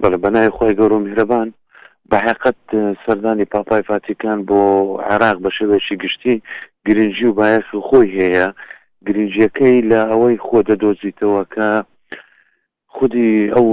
بەڵێ بەناوی خوای گەورو میهرەبان بەحقت سەردانی پاپای فاتیکان بۆ عێراق بە شێوەیەکی گشتی گرنگی و بایەخ و خۆی هەیە گرنگیەکەی لە ئەوەی خۆ دەدۆزیتەوە کە خودی ئەو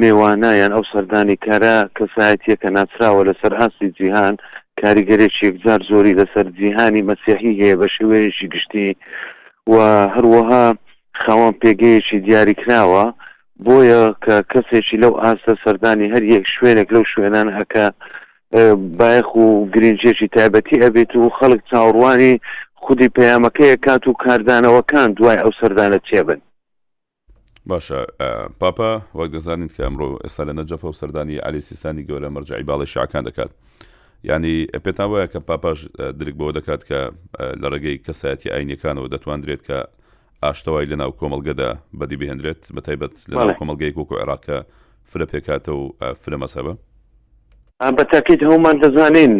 مێوانایان ئەو سەردانی کارە کەسایەتیەکە ناسراوە لەسەر ئاستی جیهان کاریگەرێکی یەکجار زۆری لەسەر جیهانی مەسیحی هەیە بە شێوەیەکی گشتی و هەروەها خاوەن پێگەیەکی دیاری کراوە بۆیە کە کەسێکی لەو ئاستە سەردانی هەر یەک شوێنێک لەو شوێنان ئەکا بایەخ و گرنجێکی تایبەتی ئەبێت و خەڵک چاوەڕوانی خودی پەیامەکەیە کات و کاردانەوەکان دوای ئەو سەردانە چێبن باشە پاپا وەک دەزانین کە ئەمڕۆ ئێستا لە نەجەفە و سەردانی علی سیستانی گەورە مەرجعی باڵی شعکان دەکات ینی پێتان وایە کە پاپاش درک بەوە دەکات کە لە ڕێگەی کەسایەتی ئاینەکانەوە دەتواندرێت کە ئاشتەوای لەناو کۆمەڵگەدا بەدی بهێندرێت بە تایبەت لەناو کۆمەلگەیەک وەکو عێراق کە فرە پێکاتە و فرە مەسەبە بە تاکیت هەومان دەزانین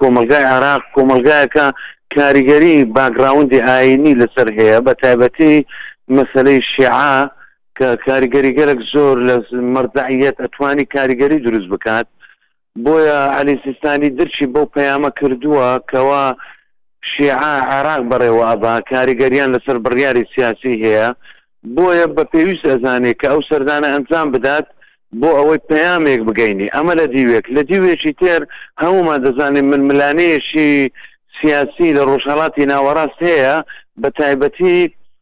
کۆمەلگای عێراق کۆمەلگایەکە کاریگەری باگراوندی ئاینی لەسەر هەیە بە تایبەتی مەسلەی شیعە کە کاریگەری گەرەک زۆر لە مەرزعیەت ئەتوانی کاریگەری دروست بکات بۆیە عەلی سیستانی درکی بەو پەیامە کردووە کەوا شیعە عێراق بەڕێوە ئەبا کاریگەریان لەسەر بڕیاری سیاسی هەیە بۆیە بە پێویست ئەزانێت کە ئەو سەردانە ئەنجام بدات بۆ ئەوەی پەیامێک بگەینی ئەمە لە دیوێک لە دیوێکی تێر هەمومان دەزانین من ملانەیەکی سیاسی لە ڕۆژهڵاتی ناوەڕاست هەیە بە تایبەتی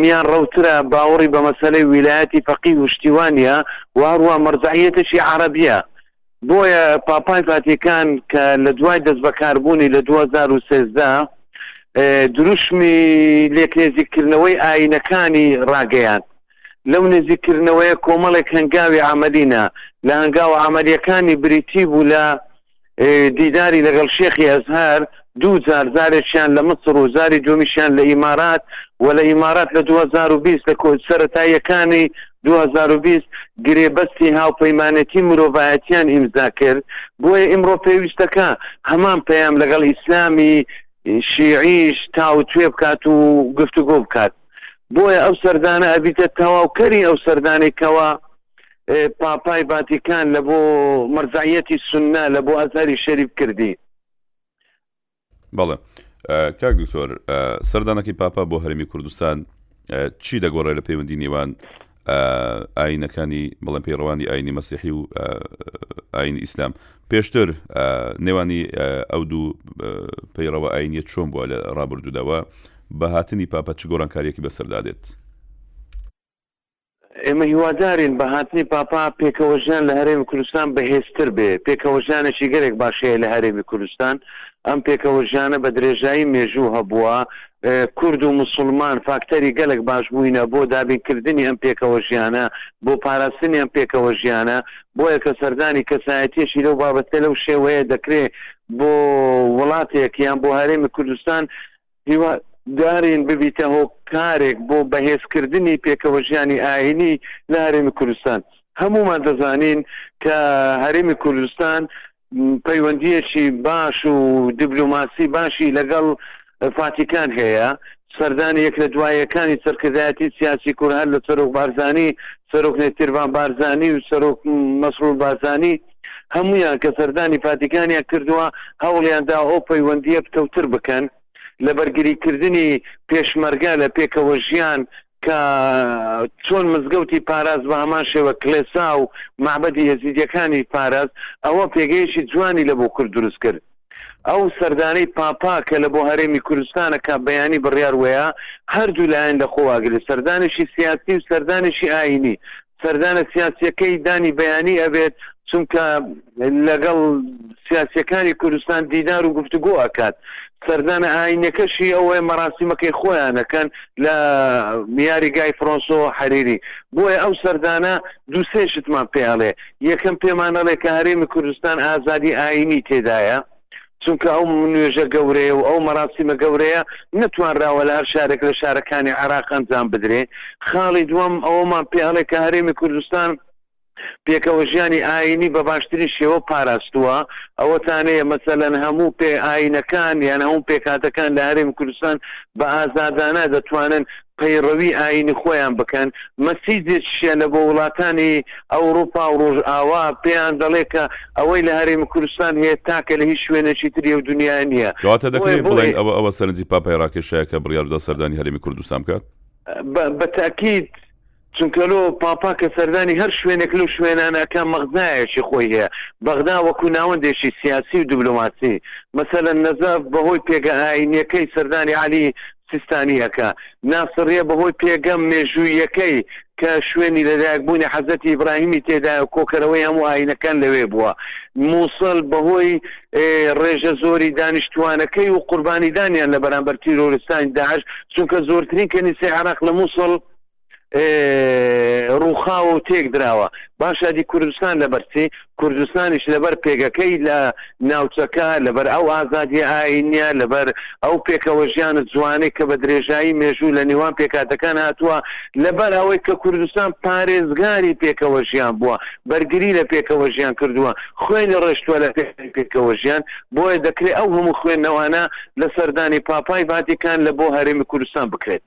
میان ڕەوترە باوەڕی بە مەسەلەی ویلایەتی فەقی وشتیوانە و هەروە مەرزعەتێکی عربیە بۆیە پاپای فاتیکان کە لە دوای دەست بەکاربوونی لە 2013 دروشمی لێک نێزیکردنەوەی ئاینەکانی ڕاگەیان لەو نێزیکردنەوەیە کۆمەڵێک هەنگاوی عملینە لە هەنگاوە عملیەکانی بریتی بوو لە دیداری لەگەڵ شێخی ئەزهەر دوو جار، جارێکیان لە میسر و جاری دووەمیشیان لە ئیمارات و لە ئیمارات لە دوو هەزار و بیست لە سەرەتاییەکانی دوو هەزار و بیست گرێبەستی هاوپەیمانێتی مرۆڤایەتیان ئیمزا کرد، بۆیە ئیمڕۆ پێویستەکە هەمان پەیام لەگەڵ ئیسلامی شیعیش تاوتوێ بکات و گفتوگۆ بکات، بۆیە ئەو سەردانە ئەبیتە تەواوکەری ئەو سەردانەی کەوا. پاپای ڤاتیکان لە بۆ مەرزایەتی سنە لە بۆ ئەزاری شەریف کردی بەڵێ کاک دکتۆر سەردانەکەی پاپا بۆ هەرمی کوردستان چی دەگۆڕێ لە پەیوەندی نێوان ئاینەکانی بڵێن پەیڕەوانی ئاینی مەسیحی و ئاینی ئیسلام پێشتر نێوانی ئەو دوو پەیڕەوە ئاینیە چۆن بووە لە ڕابردوودەوە بە هاتنی پاپە چ گۆرانکاریەکی بەسەردادێت ئێمە هیوادارین بە هاتنی پاپا پێکەوەژیان لە هەرێمی کوردستان بەهێزتر بێ پێکەوەژانێکی گەرێک باشەیە لە هەرێمی کوردستان ئەم پێکەوەژانە بە درێژایی مێژوو هەبووە کورد و مسلمان فاکتەری گەلک باش بووینە بۆ دابینکردنی ئەم پێکەوە ژیانە بۆ پاراستنی ئەم پێکەوە ژیانە بۆیە کە سەردانی کەسایەتیەکی لەو بابەتە لەو شێوەیە دەکرێت بۆ وڵاتێک یان بۆ هەرێمی کوردستان هیوا دارین ببیتە هۆکارێک بۆ بەهێزکردنی پێکەوە ژیانی ئاینی لە هەرێمی کوردستان هەمومان دەزانین کە هەرێمی کوردستان پەیوەندیەکی باش و دیبلۆماسی باشی لەگەڵ فاتیکان هەیە سەردانی یەک لە دوایەکانی سەرکردایەتی سیاسی کورهر لە سەرۆک بارزانی سەرۆک نێتیرڤان بارزانی و سەرۆک مەسرور بارزانی هەموویان کە سەردانی پاتیکانیان کردووە هەوڵیان دا ئەو پەیوەندییە پتەوتر بکەن لە بەرگریکردنی پێشمەرگە لە پێکەوەژیان کە چۆن مزگەوتی پاراست بە هەمان شێوە کلێسا و مەعبەدی ئێزیدییەکانیش پاراست ئەوە پێگەیەکی جوانی لە بۆ کورد دروست کرد. ئەو سەردانەی پاپا کە لە بۆ هەرێمی کوردستانە کا بەیانی بڕیار وەیە هەردوو لایەن لە خۆ واگرێت سەردانێکی سیاسی و سەردانێکی ئاینی سەردانە سیاسیەکەی دانی بەیانی ئەبێت چونکە لەگەڵ سیاسەکانی کوردستان دیدار و گفتوگۆ ئەکات سەردانە ئاینەکەشی ئەوەیە مەراسیمەکەی خۆیانەکەن لە یاریگای فرۆنسۆ حەریری بۆیە ئەو سەردانە دووسێشتمان پێڵێ یەکەم پێمان ئەڵێ کە هەرێمی کوردستان ئازادی ئایینی تێدایە، چونکە ئەو نوێژە گەورەیە و ئەو مەراسیمە گەورەیە نەتوانراوە لە هەر شارێک لە شارەکانی عێراق ئەنجام بدرێ، خاڵی دووەم ئەوەمان پێ ئەڵێ کە هەرێمی کوردستان پێکەوەژیانی ئایینی بە باشترین شێوە پاراستووە، ئەوەتانەیە مەسەلەن هەموو پێ ئایینەکان یان هەموو پێکهاتەکان لە هەرێمی کوردستان بە ئازادانە دەتوانن پەیڕەوی ئاینی خۆیان بکەن، مەسیجێکیشە لە بۆ وڵاتانی ئەوڕوپا و ڕۆژئاوا پێیان دەڵێ کە ئەوەی لە هەرێمی کوردستان هەیە تاکە لە هیچ شوێنێکی تری ئەو دونیا نیە. کەواتە دەکرێ بڵێین ئەوە ئەوە سەرنجی پاپای ڕاکێشایە کە بڕیاردرا سەردانی هەرێمی کوردستان بکات؟ بە تەئکید. چونکە لۆ پاپا کە سەردانی هەر شوێنێک لەو شوێنانە ئەکا مەغزایەکی خۆی هەیە، بەغدا وەکو ناوەندێکی سیاسی و دبلۆماسی، مەسەلەن نەجەف بەهۆی پێگە ئایینیەکەی سەردانی عەلی سیستانی ئەکا، ناسریە بەهۆی پێگە مێژووییەکەی کە شوێنی لەدایک بوونی حەزرەتی ئیبراهیمی تێدایەو کۆکەرەوەی هەموو ئایینەکان لەوێ بووە، موسڵ بەهۆی ڕێژە زۆری دانیشتوانەکەی و قوربانیدانیان لەبەرامبەر تیرۆریستانی داعش، چونکە زۆرترین کەنیسەی عێراق لە موسڵ ڕووخاوە و تێک دراوە باشادی کوردستان لەبەرچی کوردستانیش لەبەر پێگەکەی لە ناوچەکە لەبەر ئەو ئازادی ئاینە لەبەر ئەو پێکەوە ژیان جوانەی کە بە درێژایی مێژوو لە نێوان پێکاتەکان هاتووە لەبەر ئەوەی کە کوردستان پارێزگاری پێکەوە ژیان بووە بەرگری لە پێکەوە ژیان کردووە خوێنی ڕێشتوە لە پێکەوە ژیان بۆیە دەکرێت ئەو هەموو خوێندنەوانە لە سەردانی پاپای باتیکان لە بۆ هەرێمی کوردستان بکرێت.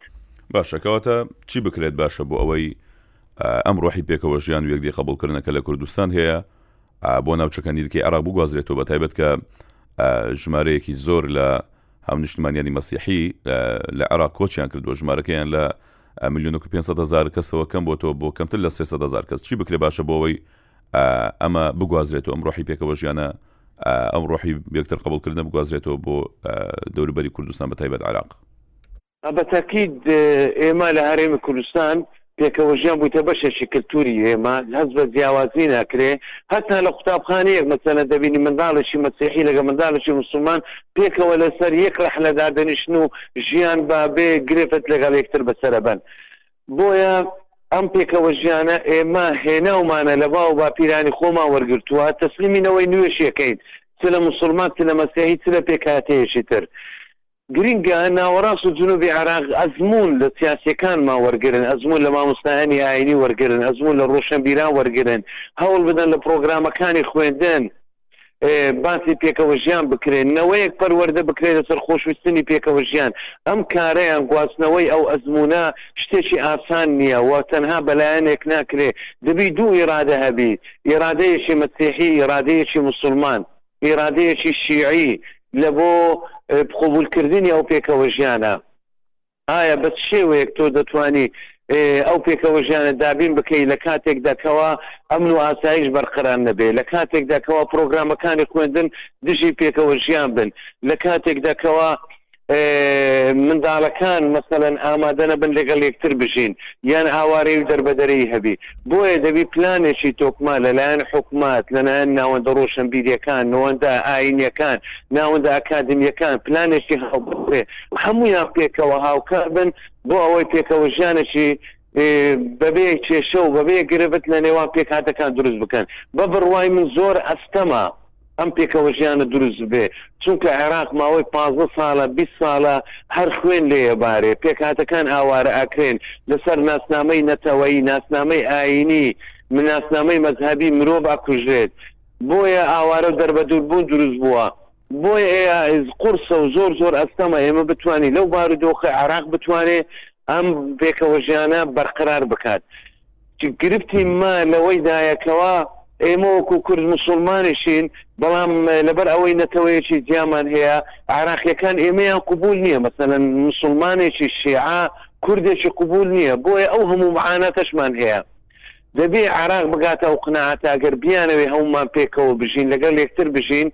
باشە کەواتە چی بکرێت باشە بۆ ئەوەی ئەم ڕۆحی پێکەوە ژیان و یەکدی قبولکردنە کە لە کوردستان هەیە بۆ ناوچەکە نیرکەی عراق بگوازرێتەوە بە تایبەت کە ژمارەیەکی زۆر لە هاونیشتمانیانی مەسیحی لە عراق کۆچیان کردووە ژمارەکەیان لە میلیۆن 500هزار کەسەوە کەم بۆ تۆ بۆ کەمتر لە 300هزار کەس چی بکرێ باشە بۆەوەی ئەمە بگوازرێتەوە ئەم ڕۆحی پێکەوە ژیانە ئەم ڕۆحی بێکتر قبولکردن بگوازرێتەوە بۆ دەوروبەری کوردستان بە تایبەت عراق بە تەئکید ئێمە لە هەرێمی کوردستان پێکەوەژیان بوویتە بەشێکی کلتوری ئێمە هەست بە جیاوازی ناکرێ هەتا لە قوتابخانەیەک مەسەلەن دەبینی منداڵێکی مەسیحی لەگە منداڵێکی موسڵمان پێکەوە لەسەر یەک رەحلە دادەنیشتن و ژیان بە بێ گرفت لەگەڵ یەکتر بەسەرەبەن بۆیە ئەم پێکەوە ژیانە ئێمە هێناومانە لە باو باپیرانی خۆمان وەرگرتووە تەسلیمی نەوەی نوێشیەکەین چ لە موسڵمان چ لە مەسیحی چ لە پێکهاتەیەکی تر گرنگە ناوەڕاست و جنوبی عێراق ئەزموون لە سیاسییەکانمان وەرگرن، ئەزموون لە مامۆستایانی ئایینی وەرگرن، ئەزموون لە ڕۆشنبیران وەرگرن، هەوڵ بدەن لە پرۆگرامەکانی خوێندن باسی پێکەوەژیان بکرێت، نەوەیەک پەروەردە بکرێت لەسەر خۆشویستنی پێکەوەژیان، ئەم کارە یان گواستنەوەی ئەو ئەزموونە شتێکی ئاسان نییە و تەنها بە لایەنێک ناکرێت، دەبی دوو ئیرادە هەبی، ئیرادەیەکی مەسیحی، ئیرادەیەکی موسڵمان. ئیرادەیەکی شیعی لە بۆ قبوولکردنی ئەو پێکەوەژیانە، ئایا بە چ شێوەیەک تۆ دەتوانی ئەو پێکەوەژیانە دابین بکەی لە کاتێکدا کەوا ئەمن و ئاسایش بەرقەرار نەبێ، لە کاتێکدا کەوا پرۆگرامەکانی خوێندن دژی پێکەوەژیان بن، لە کاتێکدا کەوا. منداڵەکان مەسەلەن ئامادەنەبن لەگەڵ یەکتر بژین یان ئاوارەی و دەربەدەرەی هەبی بۆیە دەبی پلانێکی تۆکمە لەلایەن حکومەت لەنایەن ناوەندە ڕۆشەنبیریەکان نوەندە ئاینیەکان ناوەندە ئەکادمیەکان پلانێکی هاوبەشێ هەمویان پێکەوە هاوکار بن بۆ ئەوەی پێکەوە ژیانێکی بەبێ کێشە و بەبێ گرفت لەنێوان پێکهاتەکان دروست بکەن بە بڕوای من زۆر ئەستەمە ئەم پێکەوەژیانە دروست ببێ، چونکە عێراق ماوەی پازدە ساڵە بیست ساڵە هەر خوێن لێ ئەبارێ، پێکهاتەکان ئاوارە ئەکرێن، لەسەر ناسنامەی نەتەوەیی، ناسنامەی ئایینی، ناسنامەی مەزهەبی مرۆڤ ئەکوژرێت، بۆیە ئاوارە و دەربەدەور بوون دروست بووە، بۆیە قورسە و زۆر زۆر ئەستەمە ئێمە بتوانین لەو بارودۆخەی عێراق بتوانێ ئەم پێکەوەژیانە بەرقەرار بکات. گرفتی ما لەوەی دایە کەوا ئێمە وەکو کورد مسلمانیشین بەڵام لەبەر ئەوەی نەتەوەیەکی جیامان هەیە عراقیەکان ئێمەیان قوبول نییە مەسەن مسلمانێکی شیعە کوردێکی قوبول نییە بۆیە ئەو هەموو معاناتەشمان هەیە دەبێ عراق بگاتە ئەو قناعاتە گەر بیانەوەی هەومان پێکەوە بژین لەگەڵ لەکتر بژین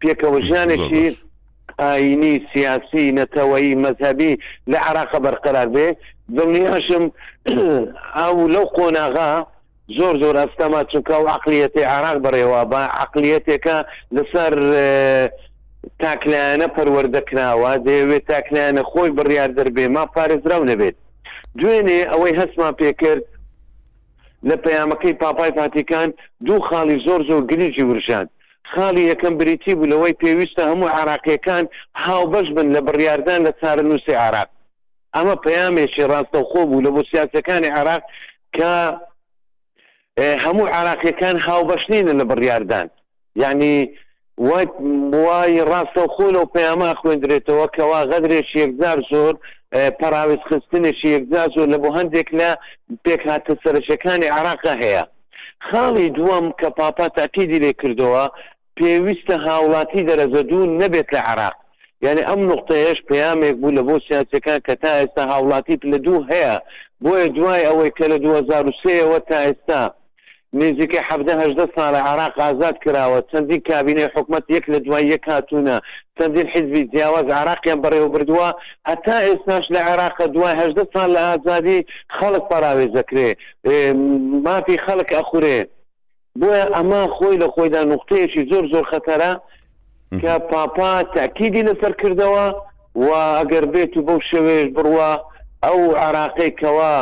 پێکەوەژیانێکی ئاینی سیاسی نەتەوەی مەذهبی لە عراقە بەرقەرار بێ دڵنیاشم ئەو لەو قۆناغا زۆر زۆر ئەستەما چونکە و عقلیەتی عراق بڕێوە بە عقلیەتێکە لەسەر تاکلایەنە پەروەردەکراوە دەیەوێت تاکلایەنە خۆی بڕیار دەربێ ما پارێزراو نەبێت دوێنێ ئەوەی هەستمان پێکرد لە پەیامەکەی پاپای فاتیکان دوو خاڵی زۆر زۆر گرنگی ورژاند خاڵی یەکەم بریتی بوو لەوەی پێویستە هەموو عێراقییەکان هاوبەش بن لە بڕیاردان لە چارەنووسی عێراق. ئەمە پەیامێکی ڕاستەوخۆ بوو لە بۆ سیاسییەکانی عێراق کە هەموو عێراقییەکان هاوبەش نینە لە بڕیاردان. یانی وای وای ڕاستەوخۆ لەو پەیامە خوێندرێتەوە کەوا غەدرێکی یەکجار زۆر پەراوێزخستنێکی یەکجار زۆر لە بۆ هەندێک لە پێکهاتە سەرەکییەکانی عێراق هەیە. خاڵی دووەم کە پاپا تاکیدی لێ کردەوە، پێویستە هاوڵاتی دەرەجە دوو نەبێت لە عێراق، یانی ئەم نوقتەیەش پەیامێک بوو لە بۆ سیاسییەکان کە تا ئێستا هاوڵاتی پلە دوو هەیە، بۆیە دوای ئەوەی کە لە دوو هەزار و سێ ەوە تا ئێستا نێزیکەی حەڤدە هەژدە ساڵە عێراق ئازاد کراوە، چەندین کابینەی حکومەت یەک لە دوای یەک هاتوونە، چەندین حیزبی جیاواز عێراقیان بەڕێوە بردووە، هەتا ئێستاش لە عێراق دوای هەژدە ساڵ لە ئازادی خەڵک پەراوێز دەکرێت. مافی خەڵک ئەخورێ بۆیە ئەمە خۆی لە خۆیدا نقطەیەکی زۆر زۆر خەتەرە کە پاپا تاکیدی لەسەر کردەوە و ئەگەر بێت و بەو شێوەیەش بڕوە ئەو عراقی کەوا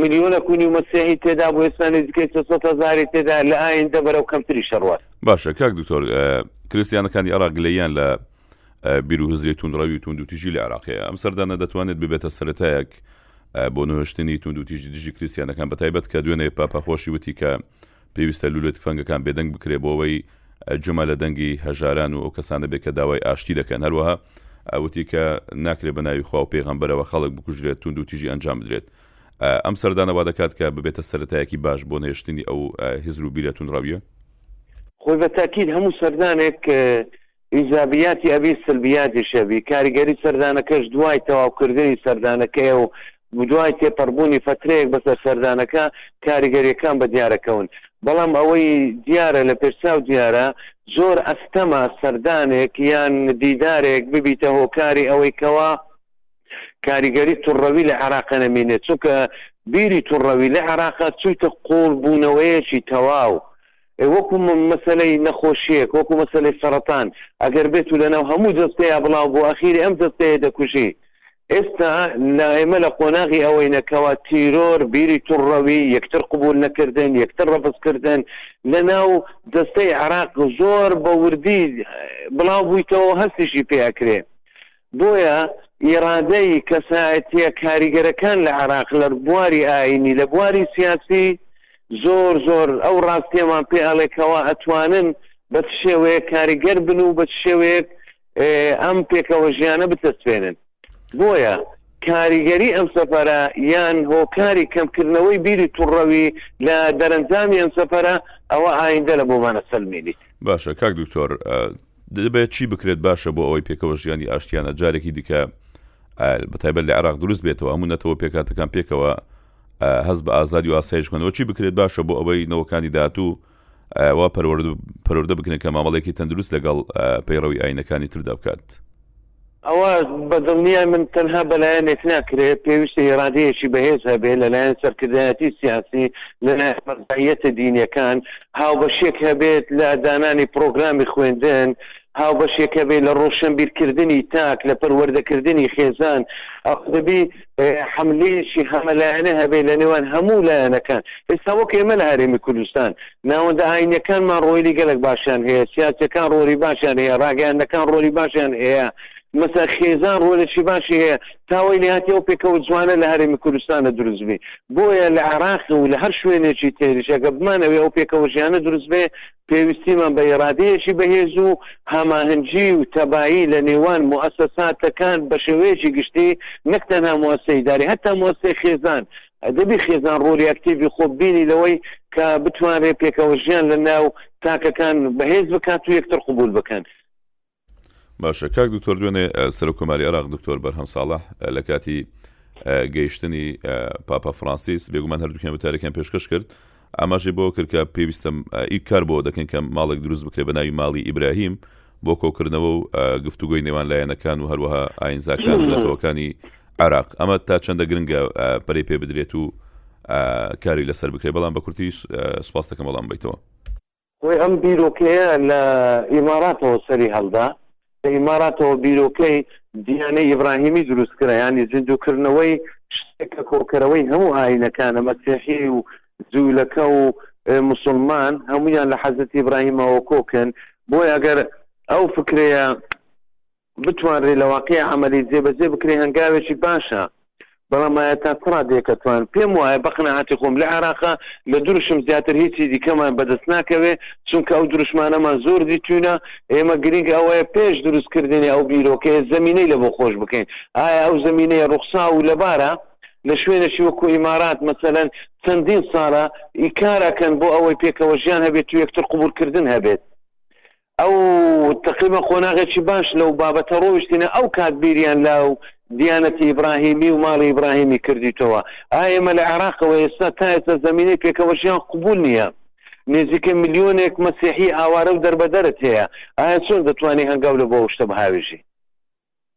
ملیۆنە کونی و مەسیحی تێدا بۆ ئێستا نزیکەی هزاری تێدا لە ئاین دەبەرە و کەمتری شەڕوات باشە کاک دکتۆر کریسیانەکانی عراق لەیان لە بیرو هزری تونڕەوی تونند و تیژی لە عراقەیە ئەم سەردانە دەتوانێت ببێتە سەرەتایەک بۆ نەهۆشتنی توندوتیژی دژی کریستیانەکان بەتایبەت کە دوێنێ پاپاخۆشی وتی کە پێویستە لولەی تفەنگەکان بێدەنگ بکرێت بۆ ئەوەی جەمە لە دەنگی هەژاران و ئەو کەسانە بێت کە داوای ئاشتی دەکەن هەروەها وتی کە ناکرێت بە ناوی خوا و پێغەمبەرەوە خەڵک بکوژرێت توندوتیژی ئەنجام بدرێت ئەم سەردانە وا دەکات کە ببێتە سەرەتایەکی باش بۆ نەهێشتنی ئەو هزر و بیرە توندڕەویە. خۆی بە تاکید هەموو سەردانێک ئیجابیاتی ئەبی سلبیاتیش ئەبی، کاریگەری سەردانەکەش دوای تەواوکردنی سەردانەکەیە و دوای تێپەڕبوونی فەترەیەک بەسەر سەردانەکە کاریگەرییەکان بەدیارەکەون، بەڵام ئەوەی دیارە لە پێشچاو دیارە زۆر ئەستەمە سەردانێک یان دیدارێک ببیتە هۆکاری ئەوەی کەوا کاریگەری توڕەوی لە عێراق نەمینێت، چونکە بیری توڕەوی لە عێراق چوویتە قووڵبوونەوەیەکی تەواو. وەکو مەسەلەی نەخۆشیەک وەکو مەسەلەی سەڕەتان ئەگەر بێت و لەناو هەموو جەستەیا بڵاو بوو ئەخیری ئەم جەستەیە دەکوژی ئێستا لە ئێمە لە قۆناغی ئەوەینە کەوا تیرۆر بیری توڕەوی یەکتر قبول نەکردن یەکتر ڕەفزکردن لەناو جەستەی عراق زۆر بە وردی بڵاو بوویتەوە هەستیشی پێ ئەکرێ بۆیە ئیرادەی کەسایەتییە کاریگەرەکان لە عێراق لە بواری ئایینی، لە بواری سیاسی زۆر زۆر ئەو ڕاستییەمان پێ ئەڵێ کەوا ئەتوانن بە چ شێوەیەک کاریگەر بن و بە چ شێوەیەک ئەم پێکەوەژیانە بچەسپێنن. بۆیە کاریگەری ئەم سەفەرە یان هۆکاری کەمکردنەوەی بیری توڕەوی لە دەرەنجامی ئەم سەفەرە ئەوە ئایندە لە بۆمان ئەسەلمێنیت. باشە کاک دکتۆر دەبێت چی بکرێت باشە بۆ ئەوەی پێکەوە ژیانی ئاشتیانە جارێکی دیکە بەتایبەت لە عراق دروست بێتەوە هەموو نەتەوە پێکاتەکان پێکەوە هەز بە ئازادی و ئاسایشکەنەوە چی بکرێت باشە بۆ ئەوەی نەوەکانی داهاتوو وا پەروەردە بکرێن کە مامەڵێکی تەندروست لەگەڵ پەیڕەوی ئاینەکانی تردا بکات. ئەوە بەدڵنیای من تەنها بەلایەنێک ناکرێت، پێویستە ئیرادەیەکی بەهێز هەبێت لەلایەن سەرکردایەتی سیاسی، لەلایەن مەرجەعیەتە دینیەکان، هاوبەشیەک هەبێت لە دانانی پرۆگرامی خوێندن، هاوبەشیەک هەبێت لە ڕۆشنبیرکردنی تاک، لە پەروەردەکردنی خێزان، ئەوە دەبی. حەملەیەکی هەمەلایەنە هەبێت لە نێوان هەموو لایەنەکان، ئێستا وەک ئێمە لە هەرێمی کوردستان ناوەندە ئایینیەکانمان ڕۆیلی گەلەک باشیان هەیە، سیاسیەکان ڕۆلی باشیان هەیە، ڕاگەیاندنەکان ڕۆلی باشیان هەیە، مەسەلەن خێزان ڕۆلێکی باشی هەیە، تا وای لێهاتی ئەو پێکەوە جوانە لە هەرێمی کوردستانە دروست بێ، بۆیە لە عێراق و لە هەر شوێنێکی تریش ئەگەر بمانەوێ ئەو پێکەوە ژیانە دروست بێ، پێویستیمان بە ئیرادەیەکی بەهێز و هەماهەنگی و تەبایی لە نێوان موئەسەساتەکان بە شێوەیەکی گشتی نەک تەنها موئەسەسەی ئیداری هەتا موئەسەسەی خێزان ئەدەبی خێزان ڕۆلی ئەکتیڤی خۆ بینی لەوەی کە بتوانرێت پێکەوەژیان لە ناو تاکەکان بەهێز بکات و یەکتر قبول بکەن. باشە کاک دکتۆر دوێنێ سەرۆک کۆماری عێراق دکتۆر بەرهەم ساڵح لە کاتی گەیشتنی پاپا فرانسیس بێگومان هەردووکیان وتارەکان پێشکەش کرد ئاماژەی بۆ کرد کە پێویستم ئی کار بۆ دەکەن کە ماڵێک دروست بکرێت بە ناوی ماڵی ئیبراهیم بۆ کۆکردنەوە و گفتوگۆی نێوان لایەنەکان و هەروەها ئاینزاکان نەتەوەکانی عراق ئەمە تا چەندە گرنگە پەری پێ بدرێت و کاری لەسەر بکرێت بەڵام بە کورتی سپاس دەکەم بەڵام بیتەوە خۆی ئەم بیرۆکەیە لە ئیماراتەوە سەری هەڵدا، لە ئیماراتەوە بیرۆکەی دیانەی ئیبراهیمی دروست کرا، یانی زیندووکردنەوەی شتێک کە کۆکەرەوەی هەموو ئایینەکانە، مەسیحی و جوولەکە و موسڵمان هەموویان لە حەزرەتی ئیبراهیمەوە کۆکن، بۆیە ئەگەر ئەو فکرەیە بتوانرێت لە واقعی عەمەلی جێبەجێ بکرێت هەنگاوێکی باشە، بەڵام ئایا تا چ ڕادەیەک ئەتوان؟ پێم وایە بە قەناعەتی خۆم لە عێراقا لە دروشم زیاتر هیچی دیکەمان بەدەست ناکەوێت، چونکە ئەو دروشمانەمان زۆر دیتووینە، ئێمە گرینگ ئەوەیە پێش دروستکردنی ئەو بیرۆکەیە زەمینەی لە بۆ خۆش بکەین، ئایا ئەو زەمینەیە ڕوخساو و لەبارە؟ لە شوێنێکی وەکو ئیمارات مەسەلەن چەندین ساڵە ئی کار ئەکەن بۆ ئەوەی پێکەوەژیان هەبێت و یەکتر قبوڵکردن هەبێت، ئەو تەقریبەن قۆناغێکی باش لەو بابەتە ڕۆیشتینە ئەو کات بیریان لە و دیانەتی ئیبراهیمی و ماڵی ئیبراهیمی کردیتەوە ئایمە لە عێراقەوە ئێستا تا ئێستا زەمینەی پێکەوەژیان قبول نییە نێزیکە ملیۆنێک مەسیحی ئاوارە و دەربەدەرت هەیە ئایا چۆن دەتوانانی هەنگاو لە بۆ ئەو شتە بهاوێژی